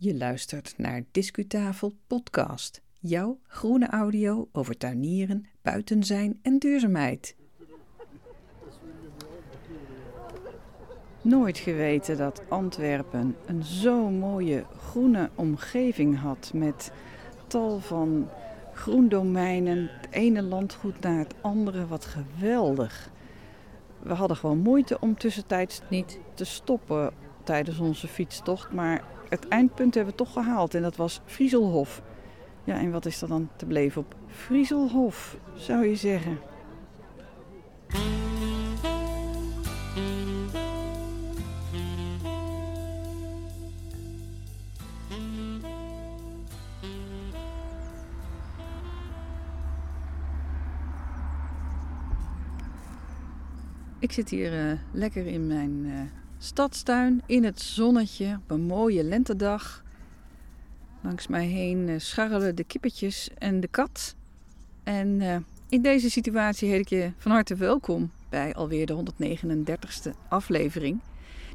Je luistert naar Discutafel Podcast, jouw groene audio over tuinieren, buiten zijn en duurzaamheid. Nooit geweten dat Antwerpen een zo mooie groene omgeving had met tal van groendomeinen, het ene landgoed naar het andere, wat geweldig. We hadden gewoon moeite om tussentijds niet te stoppen tijdens onze fietstocht, maar het eindpunt hebben we toch gehaald en dat was Frieselhof. Ja, en wat is er dan te beleven op Frieselhof, zou je zeggen? Ik zit hier uh, lekker in mijn uh, stadstuin, in het zonnetje, op een mooie lentedag. Langs mij heen uh, scharrelen de kippetjes en de kat. En in deze situatie heet ik je van harte welkom bij alweer de 139ste aflevering.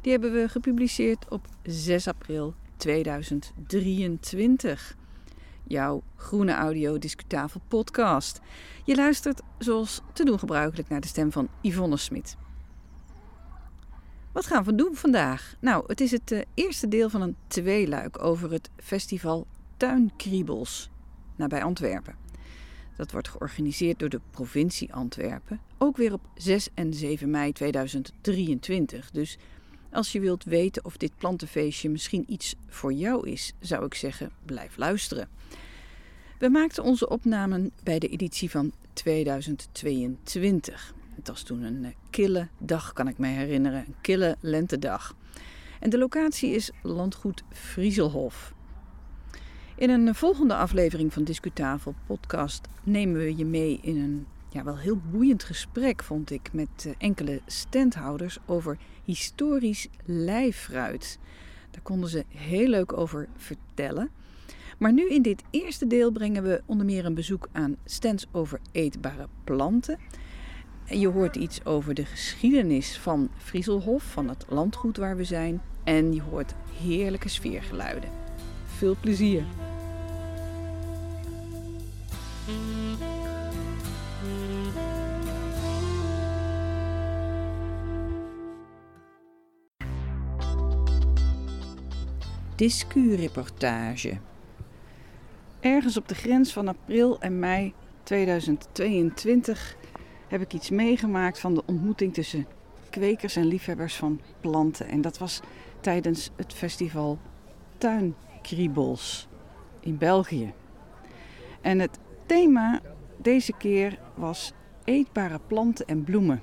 Die hebben we gepubliceerd op 6 april 2023 jouw Groene Audio Discutafel podcast. Je luistert zoals te doen gebruikelijk naar de stem van Yvonne Smit. Wat gaan we doen vandaag? Nou, het is het uh, eerste deel van een tweeluik over het festival Tuinkriebels nabij Antwerpen. Dat wordt georganiseerd door de provincie Antwerpen, ook weer op 6 en 7 mei 2023. Dus als je wilt weten of dit plantenfeestje misschien iets voor jou is, zou ik zeggen: blijf luisteren. We maakten onze opnamen bij de editie van 2022. Het was toen een eh, kille dag, kan ik me herinneren. Een kille lentedag. En de locatie is landgoed Frieselhof. In een volgende aflevering van Discutafel podcast nemen we je mee in een ja, wel heel boeiend gesprek, vond ik, met eh, enkele standhouders over historisch lijffruit. Daar konden ze heel leuk over vertellen. Maar nu in dit eerste deel brengen we onder meer een bezoek aan stands over eetbare planten. Je hoort iets over de geschiedenis van Frieselhof, van het landgoed waar we zijn. En je hoort heerlijke sfeergeluiden. Veel plezier! Discu-reportage. Ergens op de grens van april en mei 2022 heb ik iets meegemaakt van de ontmoeting tussen kwekers en liefhebbers van planten. En dat was tijdens het festival Tuinkriebels in België. En het thema deze keer was eetbare planten en bloemen.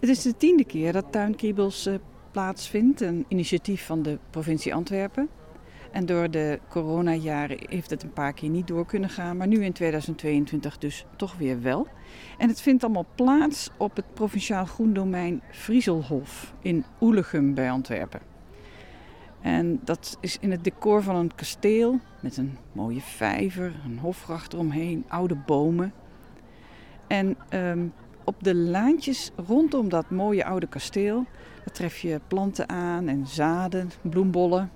Het is de tiende keer dat Tuinkriebels uh, plaatsvindt, een initiatief van de provincie Antwerpen. En door de coronajaren heeft het een paar keer niet door kunnen gaan. Maar nu in 2022 dus toch weer wel. En het vindt allemaal plaats op het provinciaal groendomein Frieselhof in Oelegum bij Antwerpen. En dat is in het decor van een kasteel met een mooie vijver, een hofgracht eromheen, oude bomen. En um, op de laantjes rondom dat mooie oude kasteel, daar tref je planten aan en zaden, bloembollen,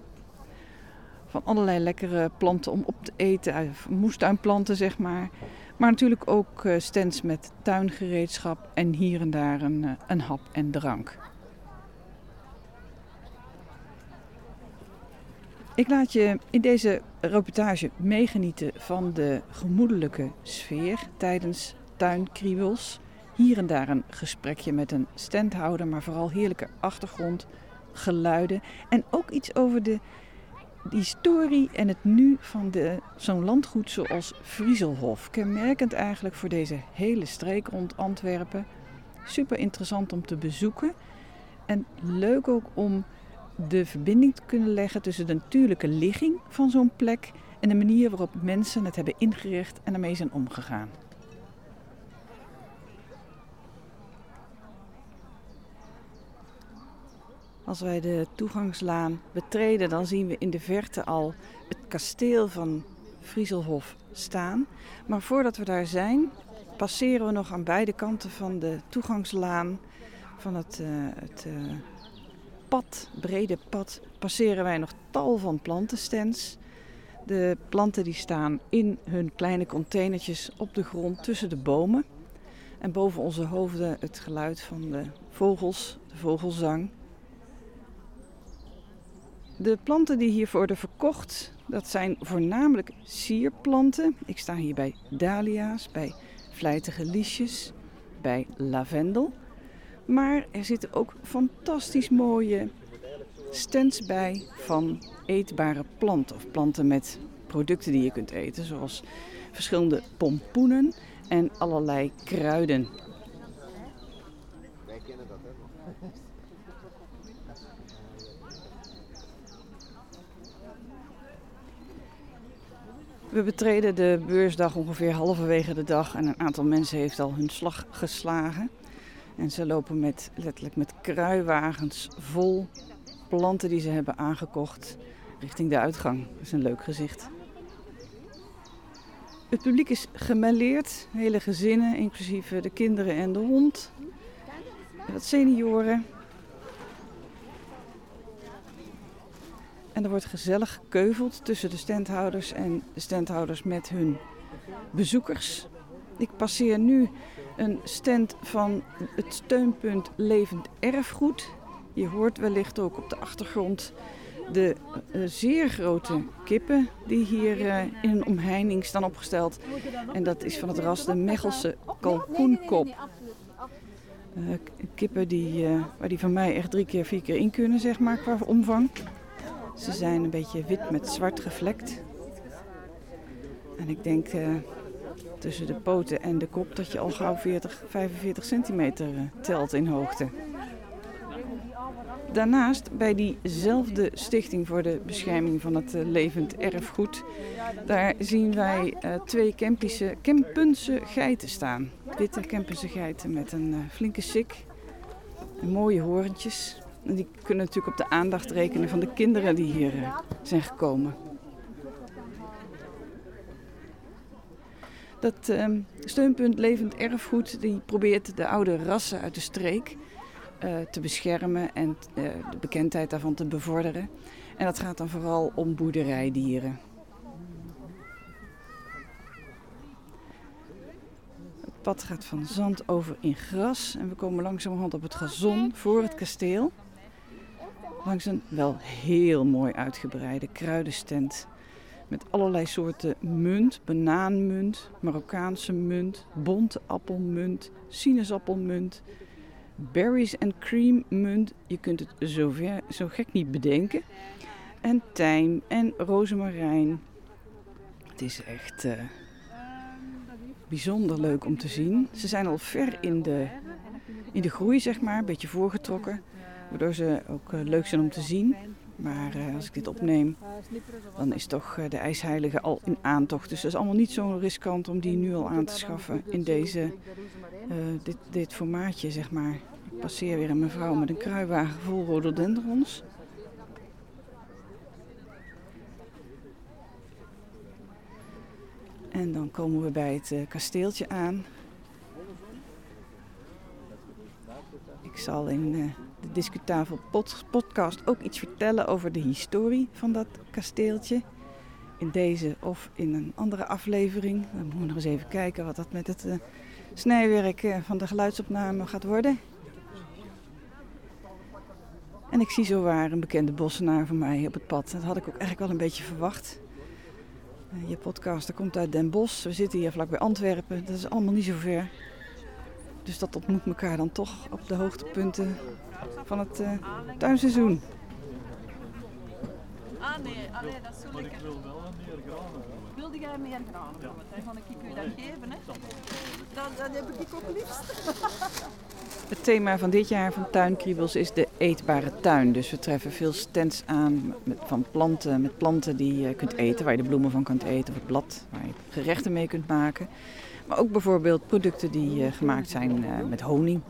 van allerlei lekkere planten om op te eten. Moestuinplanten, zeg maar. Maar natuurlijk ook eh, stands met tuingereedschap en hier en daar een, eh, een hap en drank. Ik laat je in deze reportage meegenieten van de gemoedelijke sfeer tijdens tuinkriebels. Hier en daar een gesprekje met een standhouder, maar vooral heerlijke achtergrond, geluiden en ook iets over de de historie en het nu van zo'n landgoed zoals Frieselhof. Kenmerkend eigenlijk voor deze hele streek rond Antwerpen. Super interessant om te bezoeken. En leuk ook om de verbinding te kunnen leggen tussen de natuurlijke ligging van zo'n plek en de manier waarop mensen het hebben ingericht en ermee zijn omgegaan. Als wij de toegangslaan betreden, dan zien we in de verte al het kasteel van Frieselhof staan. Maar voordat we daar zijn, passeren we nog aan beide kanten van de toegangslaan van het, uh, het uh, pad, brede pad, passeren wij nog tal van plantenstands. De planten die staan in hun kleine containertjes op de grond tussen de bomen. En boven onze hoofden het geluid van de vogels, de vogelzang. De planten die hier worden verkocht, dat zijn voornamelijk sierplanten. Ik sta hier bij dahlia's, bij vlijtige liesjes, bij lavendel. Maar er zitten ook fantastisch mooie stands bij van eetbare planten. Of planten met producten die je kunt eten, zoals verschillende pompoenen en allerlei kruiden. Wij kennen dat, hè? We betreden de beursdag ongeveer halverwege de dag en een aantal mensen heeft al hun slag geslagen. En ze lopen met, letterlijk met kruiwagens vol planten die ze hebben aangekocht richting de uitgang. Dat is een leuk gezicht. Het publiek is gemêleerd, hele gezinnen, inclusief de kinderen en de hond. Wat senioren. En er wordt gezellig gekeuveld tussen de standhouders en de standhouders met hun bezoekers. Ik passeer nu een stand van het steunpunt Levend Erfgoed. Je hoort wellicht ook op de achtergrond de uh, zeer grote kippen die hier uh, in een omheining staan opgesteld. En dat is van het ras de Mechelse kalkoenkop. Uh, kippen die, waar die van mij echt drie keer, vier keer in kunnen, zeg maar, qua omvang. Ze zijn een beetje wit met zwart gevlekt. En ik denk tussen de poten en de kop dat je al gauw 40, 45 centimeter telt in hoogte. Daarnaast bij diezelfde Stichting voor de Bescherming van het eh, Levend Erfgoed, daar zien wij twee Kempische, Kempense geiten staan. Witte Kempense geiten met een flinke sik en mooie horentjes. Die kunnen natuurlijk op de aandacht rekenen van de kinderen die hier uh, zijn gekomen. Dat ehm, steunpunt Levend Erfgoed die probeert de oude rassen uit de streek uh, te beschermen en uh, de bekendheid daarvan te bevorderen. En dat gaat dan vooral om boerderijdieren. Het pad gaat van zand over in gras en we komen langzamerhand op het gazon voor het kasteel. Langs een wel heel mooi uitgebreide kruidenstand. Met allerlei soorten munt, banaanmunt, Marokkaanse munt, bonte appelmunt, sinaasappelmunt, berries en cream munt. Je kunt het zo, ver, zo gek niet bedenken. En tijm en rozemarijn. Het is echt uh, bijzonder leuk om te zien. Ze zijn al ver in de, in de groei, zeg maar, een beetje voorgetrokken. Waardoor ze ook uh, leuk zijn om te zien. Maar uh, als ik dit opneem, dan is toch uh, de ijsheilige al in aantocht. Dus dat is allemaal niet zo riskant om die nu al aan te schaffen in deze, dit, dit formaatje, zeg maar. Ik passeer weer een mevrouw met een kruiwagen vol rhododendrons. En dan komen we bij het kasteeltje aan. Ik zal in de Discutafel podcast ook iets vertellen over de historie van dat kasteeltje. In deze of in een andere aflevering. Dan moeten we nog eens even kijken wat dat met het uh, snijwerk uh, van de geluidsopname gaat worden. En ik zie zo waar een bekende bossenaar van mij op het pad. Dat had ik ook eigenlijk wel een beetje verwacht. Uh, je podcaster komt uit Den Bosch. We zitten hier vlakbij Antwerpen. Dat is allemaal niet zo ver. Dus dat ontmoet elkaar dan toch op de hoogtepunten van het uh, tuinseizoen. Ah nee, allee, dat is zo lekker. Maar ik wil wel meer granen. Wilde jij meer granen? Ja. Dan ga ik u dat geven. Hè? Dat, dat heb ik ook liefst. Het thema van dit jaar van Tuinkriebels is de eetbare tuin. Dus we treffen veel stands aan met, van planten, met planten die je kunt eten, waar je de bloemen van kunt eten, of het blad waar je gerechten mee kunt maken. Maar ook bijvoorbeeld producten die uh, gemaakt zijn uh, met honing.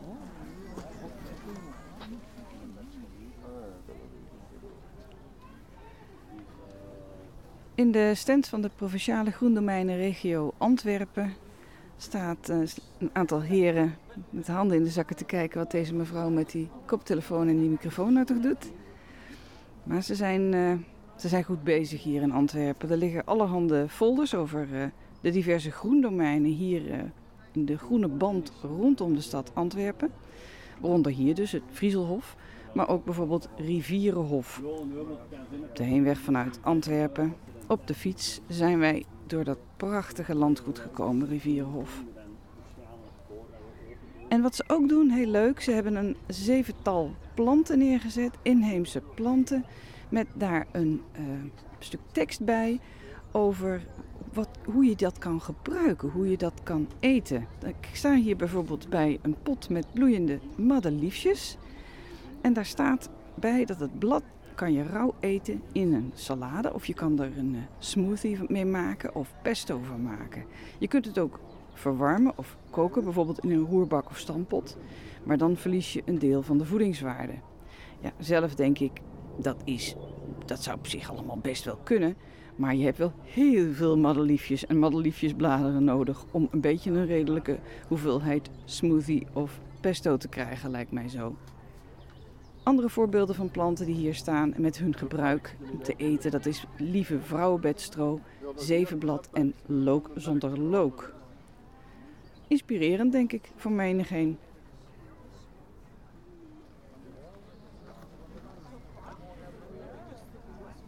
In de stand van de provinciale groendomeinenregio Antwerpen staat uh, een aantal heren met handen in de zakken te kijken wat deze mevrouw met die koptelefoon en die microfoon nou toch doet. Maar ze zijn, uh, ze zijn goed bezig hier in Antwerpen. Er liggen allerhande folders over uh, de diverse groendomeinen hier in de groene band rondom de stad Antwerpen. Waaronder hier dus het Frieselhof, maar ook bijvoorbeeld Rivierenhof. Op de heenweg vanuit Antwerpen, op de fiets, zijn wij door dat prachtige landgoed gekomen, Rivierenhof. En wat ze ook doen, heel leuk, ze hebben een zevental planten neergezet, inheemse planten, met daar een uh, stuk tekst bij over wat, hoe je dat kan gebruiken, hoe je dat kan eten. Ik sta hier bijvoorbeeld bij een pot met bloeiende madeliefjes. En daar staat bij dat het blad kan je rauw eten in een salade of je kan er een uh, smoothie mee maken of pesto van maken. Je kunt het ook verwarmen of koken, bijvoorbeeld in een roerbak of stampot. Maar dan verlies je een deel van de voedingswaarde. Ja, zelf denk ik, dat, is, dat zou op zich allemaal best wel kunnen. Maar je hebt wel heel veel madeliefjes en madeliefjesbladeren nodig om een beetje een redelijke hoeveelheid smoothie of pesto te krijgen, lijkt mij zo. Andere voorbeelden van planten die hier staan met hun gebruik te eten, dat is lieve vrouwenbedstro, zevenblad en look zonder look. Inspirerend denk ik voor menigeen.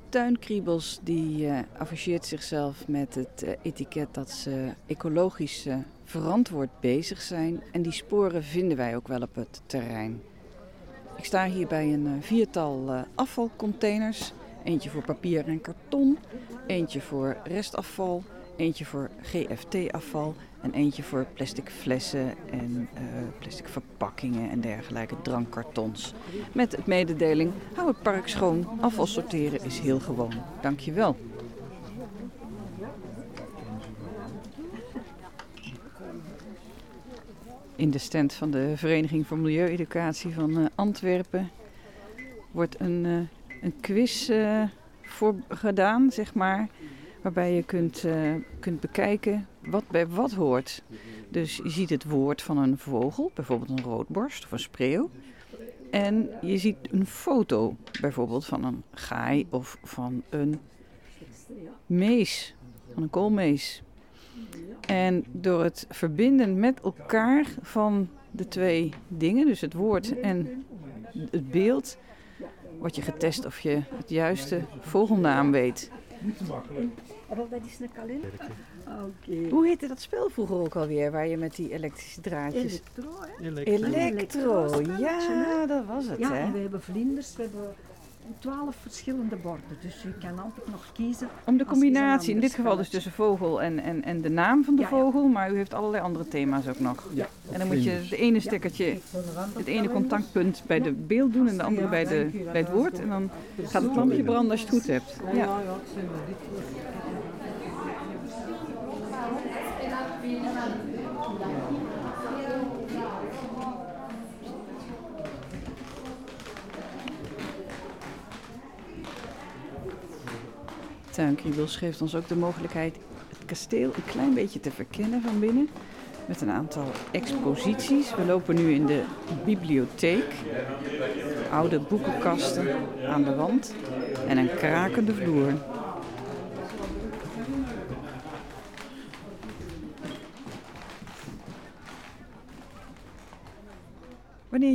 Tuinkriebels die uh, afficheert zichzelf met het uh, etiket dat ze ecologisch uh, verantwoord bezig zijn. En die sporen vinden wij ook wel op het terrein. Sta hier bij een viertal afvalcontainers. Eentje voor papier en karton, eentje voor restafval, eentje voor GFT-afval en eentje voor plastic flessen en uh, plastic verpakkingen en dergelijke, drankkartons. Met het mededeling, hou het park schoon, afval sorteren is heel gewoon. Dankjewel. In de stand van de Vereniging voor Milieueducatie van uh, Antwerpen wordt een, uh, een quiz voor gedaan, zeg maar waarbij je kunt, uh, kunt bekijken wat bij wat hoort. Dus je ziet het woord van een vogel, bijvoorbeeld een roodborst of een spreeuw. En je ziet een foto, bijvoorbeeld van een gaai of van een mees, van een koolmees. En door het verbinden met elkaar van de twee dingen, dus het woord en het beeld, wordt je getest of je het juiste vogelnaam weet. Dat is een kalender. Okay. Hoe heette dat spel vroeger ook alweer, waar je met die elektrische draadjes... Elektro, hè? Elektro, Elektro ja, dat was het, ja, hè? en we hebben vlinders, we hebben twaalf verschillende borden, dus je kan altijd nog kiezen. Om de combinatie, in dit geval dus tussen vogel en, en, en de naam van de ja, vogel, ja. maar u heeft allerlei andere thema's ook nog. Ja, en dan moet je het ene stekkertje, het ene contactpunt bij de beeld doen en de andere bij, de, bij het woord. En dan gaat het lampje branden als je het goed hebt. Ja. Tuinkriebels geeft ons ook de mogelijkheid het kasteel een klein beetje te verkennen van binnen. Met een aantal exposities. We lopen nu in de bibliotheek. Oude boekenkasten aan de wand en een krakende vloer.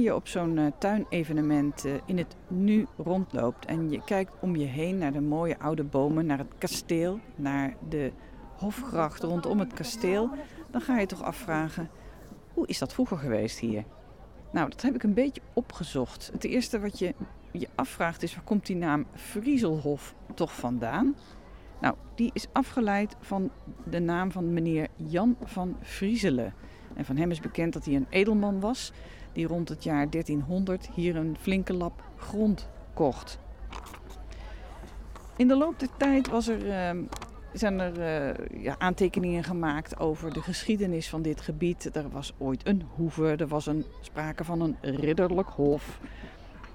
Je op zo'n uh, tuinevenement uh, in het nu rondloopt en je kijkt om je heen naar de mooie oude bomen, naar het kasteel, naar de hofgracht rondom het kasteel, dan ga je toch afvragen: hoe is dat vroeger geweest hier? Nou, dat heb ik een beetje opgezocht. Het eerste wat je je afvraagt is: waar komt die naam Frieselhof toch vandaan? Nou, die is afgeleid van de naam van meneer Jan van Frieselen. En van hem is bekend dat hij een edelman was die rond het jaar 1300 hier een flinke lap grond kocht. In de loop der tijd was er, uh, zijn er uh, ja, aantekeningen gemaakt over de geschiedenis van dit gebied. Er was ooit een hoeve, er was een, sprake van een ridderlijk hof.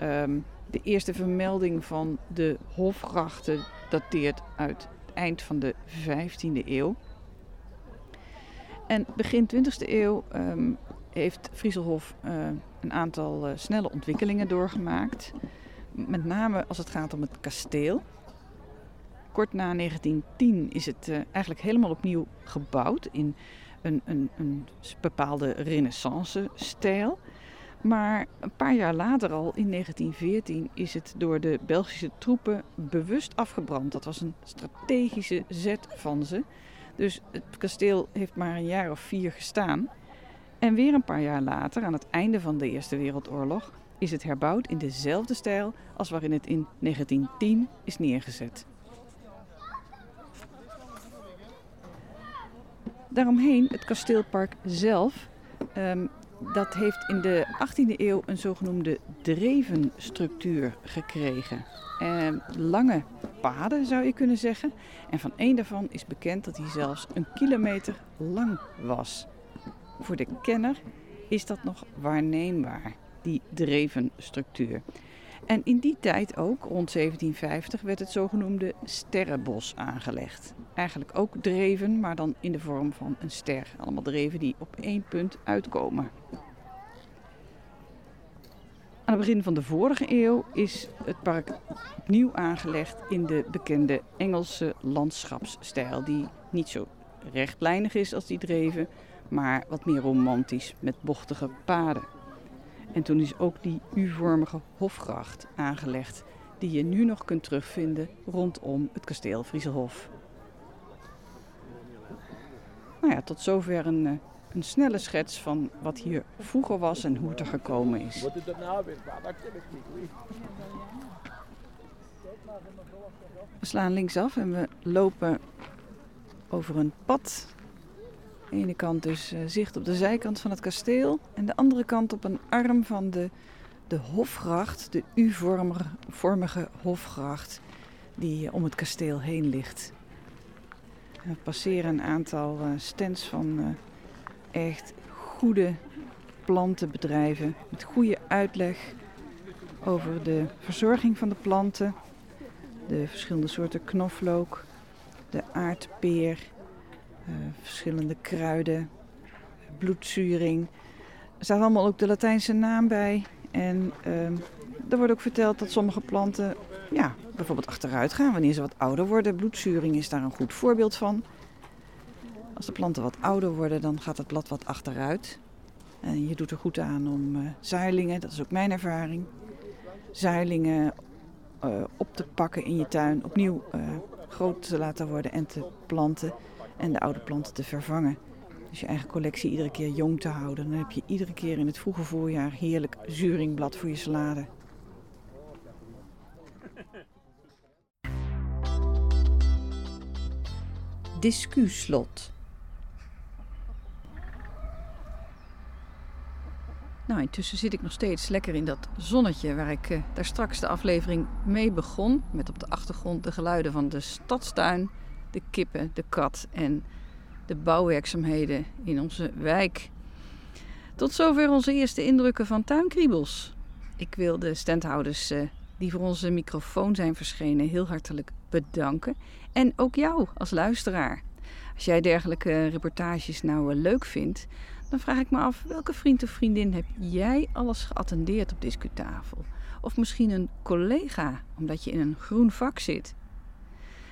Um, de eerste vermelding van de hofgrachten dateert uit het eind van de 15e eeuw. En begin 20e eeuw ehm, heeft Frieselhof uh, een aantal uh, snelle ontwikkelingen doorgemaakt. Met name als het gaat om het kasteel. Kort na 1910 is het uh, eigenlijk helemaal opnieuw gebouwd in een, een, een bepaalde renaissance-stijl. Maar een paar jaar later al, in 1914, is het door de Belgische troepen bewust afgebrand. Dat was een strategische zet van ze. Dus het kasteel heeft maar een jaar of vier gestaan. En weer een paar jaar later, aan het einde van de Eerste Wereldoorlog, is het herbouwd in dezelfde stijl als waarin het in 1910 is neergezet. Daaromheen, het kasteelpark zelf, um, dat heeft in de 18e eeuw een zogenoemde drevenstructuur gekregen. En lange paden zou je kunnen zeggen. En van één daarvan is bekend dat hij zelfs een kilometer lang was. Voor de kenner is dat nog waarneembaar, die drevenstructuur. En in die tijd ook, rond 1750, werd het zogenoemde sterrenbos aangelegd. Eigenlijk ook dreven, maar dan in de vorm van een ster. Allemaal dreven die op één punt uitkomen. Aan het begin van de vorige eeuw is het park opnieuw aangelegd in de bekende Engelse landschapsstijl. Die niet zo rechtlijnig is als die dreven, maar wat meer romantisch met bochtige paden. En toen is ook die U-vormige hofgracht aangelegd, die je nu nog kunt terugvinden rondom het kasteel Frieselhof. Nou ja, tot zover een, eh, een snelle schets van wat hier vroeger was en hoe het er gekomen is. Wat is dat nou weer? We slaan linksaf en we lopen over een pad de ene kant dus uh, zicht op de zijkant van het kasteel en de andere kant op een arm van de, de hofgracht, de U-vormige hofgracht die uh, om het kasteel heen ligt. we passeren een aantal uh, stands van echt goede plantenbedrijven met goede uitleg over de verzorging van de planten, de verschillende soorten knoflook, de aardpeer eh, verschillende kruiden, bloedzuring. Er staat allemaal ook de Latijnse naam bij. En uh, er wordt ook verteld dat sommige planten ja, bijvoorbeeld achteruit gaan wanneer ze wat ouder worden. Bloedzuring is daar een goed voorbeeld van. Als de planten wat ouder worden, dan gaat het blad wat achteruit. En je doet er goed aan om uh, zuilingen, dat is ook mijn ervaring, zuilingen uh, op te pakken in je tuin, opnieuw groot te laten worden en te planten en de oude planten te vervangen. Dus je eigen collectie iedere keer jong te houden. Dan heb je iedere keer in het vroege voorjaar heerlijk zuringblad voor je salade. Discuslot. Nou, intussen zit ik nog steeds lekker in dat zonnetje waar ik uh, daar straks de aflevering mee begon. Met op de achtergrond de geluiden van de stadstuin de kippen, de kat en de bouwwerkzaamheden in onze wijk. Tot zover onze eerste indrukken van tuinkriebels. Ik wil de standhouders uh, die voor onze microfoon zijn verschenen heel hartelijk bedanken. En ook jou als luisteraar. Als jij dergelijke reportages nou uh, leuk vindt, dan vraag ik me af welke vriend of vriendin heb jij alles geattendeerd op Discutafel? Of misschien een collega, omdat je in een groen vak zit.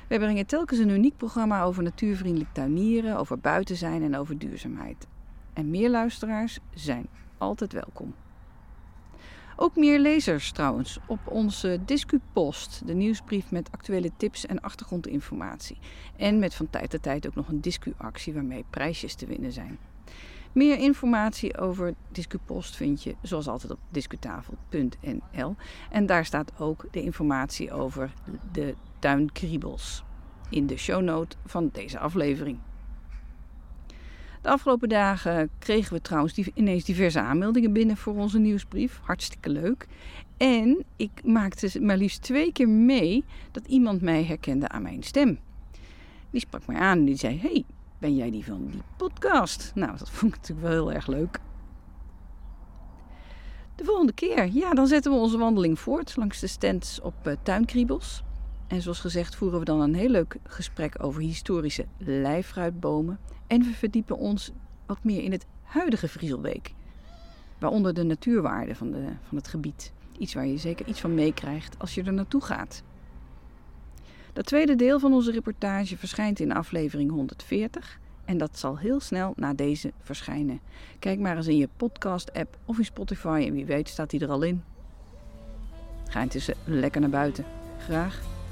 We brengen telkens een uniek programma over natuurvriendelijk tuinieren, over buiten zijn en over duurzaamheid. En meer luisteraars zijn altijd welkom. Ook meer lezers trouwens op onze DiscuPost, de nieuwsbrief met actuele tips en achtergrondinformatie. En met van tijd tot tijd ook nog een discuactie waarmee prijsjes te winnen zijn. Meer informatie over DiscuPost vind je zoals altijd op discutafel.nl. En daar staat ook de informatie over de tuinkriebels in de shownote van deze aflevering. De afgelopen dagen kregen we trouwens ineens diverse aanmeldingen binnen voor onze nieuwsbrief. Hartstikke leuk. En ik maakte maar liefst twee keer mee dat iemand mij herkende aan mijn stem. Die sprak mij aan en die zei: Hey, ben jij die van die podcast? Nou, dat vond ik natuurlijk wel heel erg leuk. De volgende keer, ja, dan zetten we onze wandeling voort langs de stands op uh, tuinkriebels. En zoals gezegd voeren we dan een heel leuk gesprek over historische lijfruitbomen. En we verdiepen ons wat meer in het huidige Vrieselbeek. Waaronder de natuurwaarde van, de, van het gebied. Iets waar je zeker iets van meekrijgt als je er naartoe gaat. Dat tweede deel van onze reportage verschijnt in aflevering 140 en dat zal heel snel na deze verschijnen. Kijk maar eens in je podcast-app of in Spotify en wie weet staat die er al in. Ga intussen lekker naar buiten. Graag